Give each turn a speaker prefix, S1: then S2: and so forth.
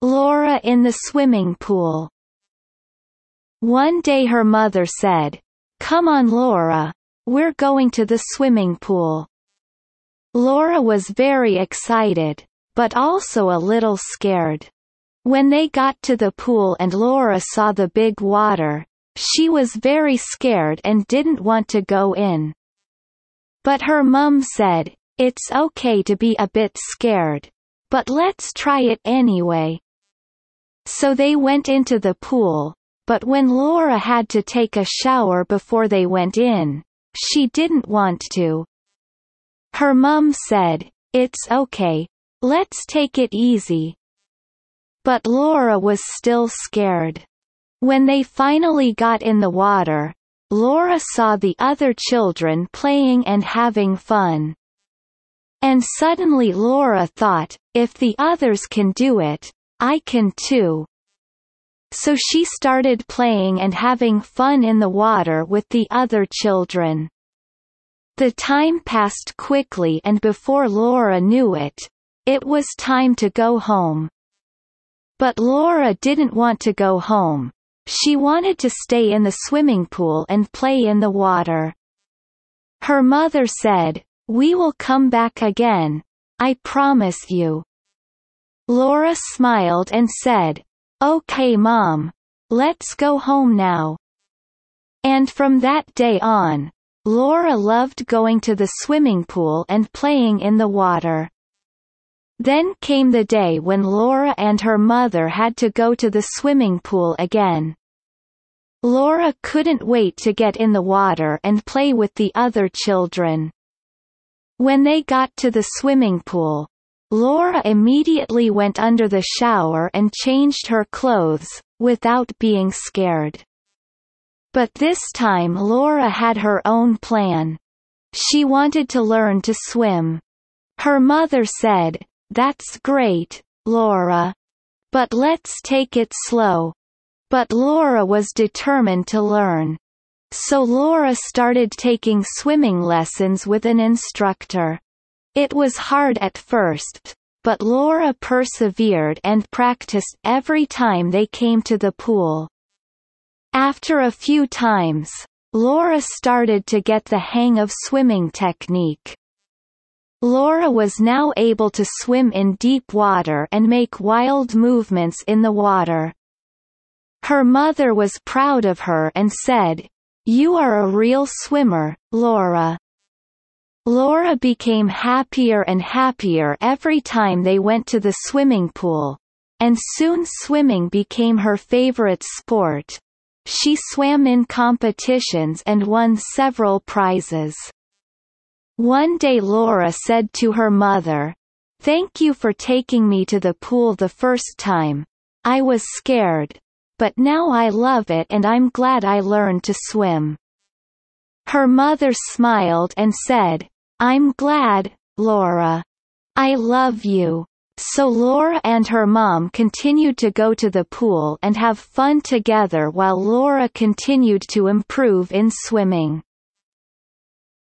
S1: Laura in the swimming pool. One day her mother said, Come on Laura. We're going to the swimming pool. Laura was very excited, but also a little scared. When they got to the pool and Laura saw the big water, she was very scared and didn't want to go in. But her mum said, it's okay to be a bit scared. But let's try it anyway. So they went into the pool, but when Laura had to take a shower before they went in, she didn't want to. Her mum said, It's okay. Let's take it easy. But Laura was still scared. When they finally got in the water, Laura saw the other children playing and having fun. And suddenly Laura thought, if the others can do it, I can too. So she started playing and having fun in the water with the other children. The time passed quickly and before Laura knew it, it was time to go home. But Laura didn't want to go home. She wanted to stay in the swimming pool and play in the water. Her mother said, we will come back again. I promise you. Laura smiled and said, Okay mom. Let's go home now. And from that day on, Laura loved going to the swimming pool and playing in the water. Then came the day when Laura and her mother had to go to the swimming pool again. Laura couldn't wait to get in the water and play with the other children. When they got to the swimming pool, Laura immediately went under the shower and changed her clothes, without being scared. But this time Laura had her own plan. She wanted to learn to swim. Her mother said, That's great, Laura. But let's take it slow. But Laura was determined to learn. So Laura started taking swimming lessons with an instructor. It was hard at first, but Laura persevered and practiced every time they came to the pool. After a few times, Laura started to get the hang of swimming technique. Laura was now able to swim in deep water and make wild movements in the water. Her mother was proud of her and said, you are a real swimmer, Laura. Laura became happier and happier every time they went to the swimming pool. And soon swimming became her favorite sport. She swam in competitions and won several prizes. One day Laura said to her mother, Thank you for taking me to the pool the first time. I was scared, but now I love it and I'm glad I learned to swim. Her mother smiled and said, I'm glad, Laura. I love you. So Laura and her mom continued to go to the pool and have fun together while Laura continued to improve in swimming.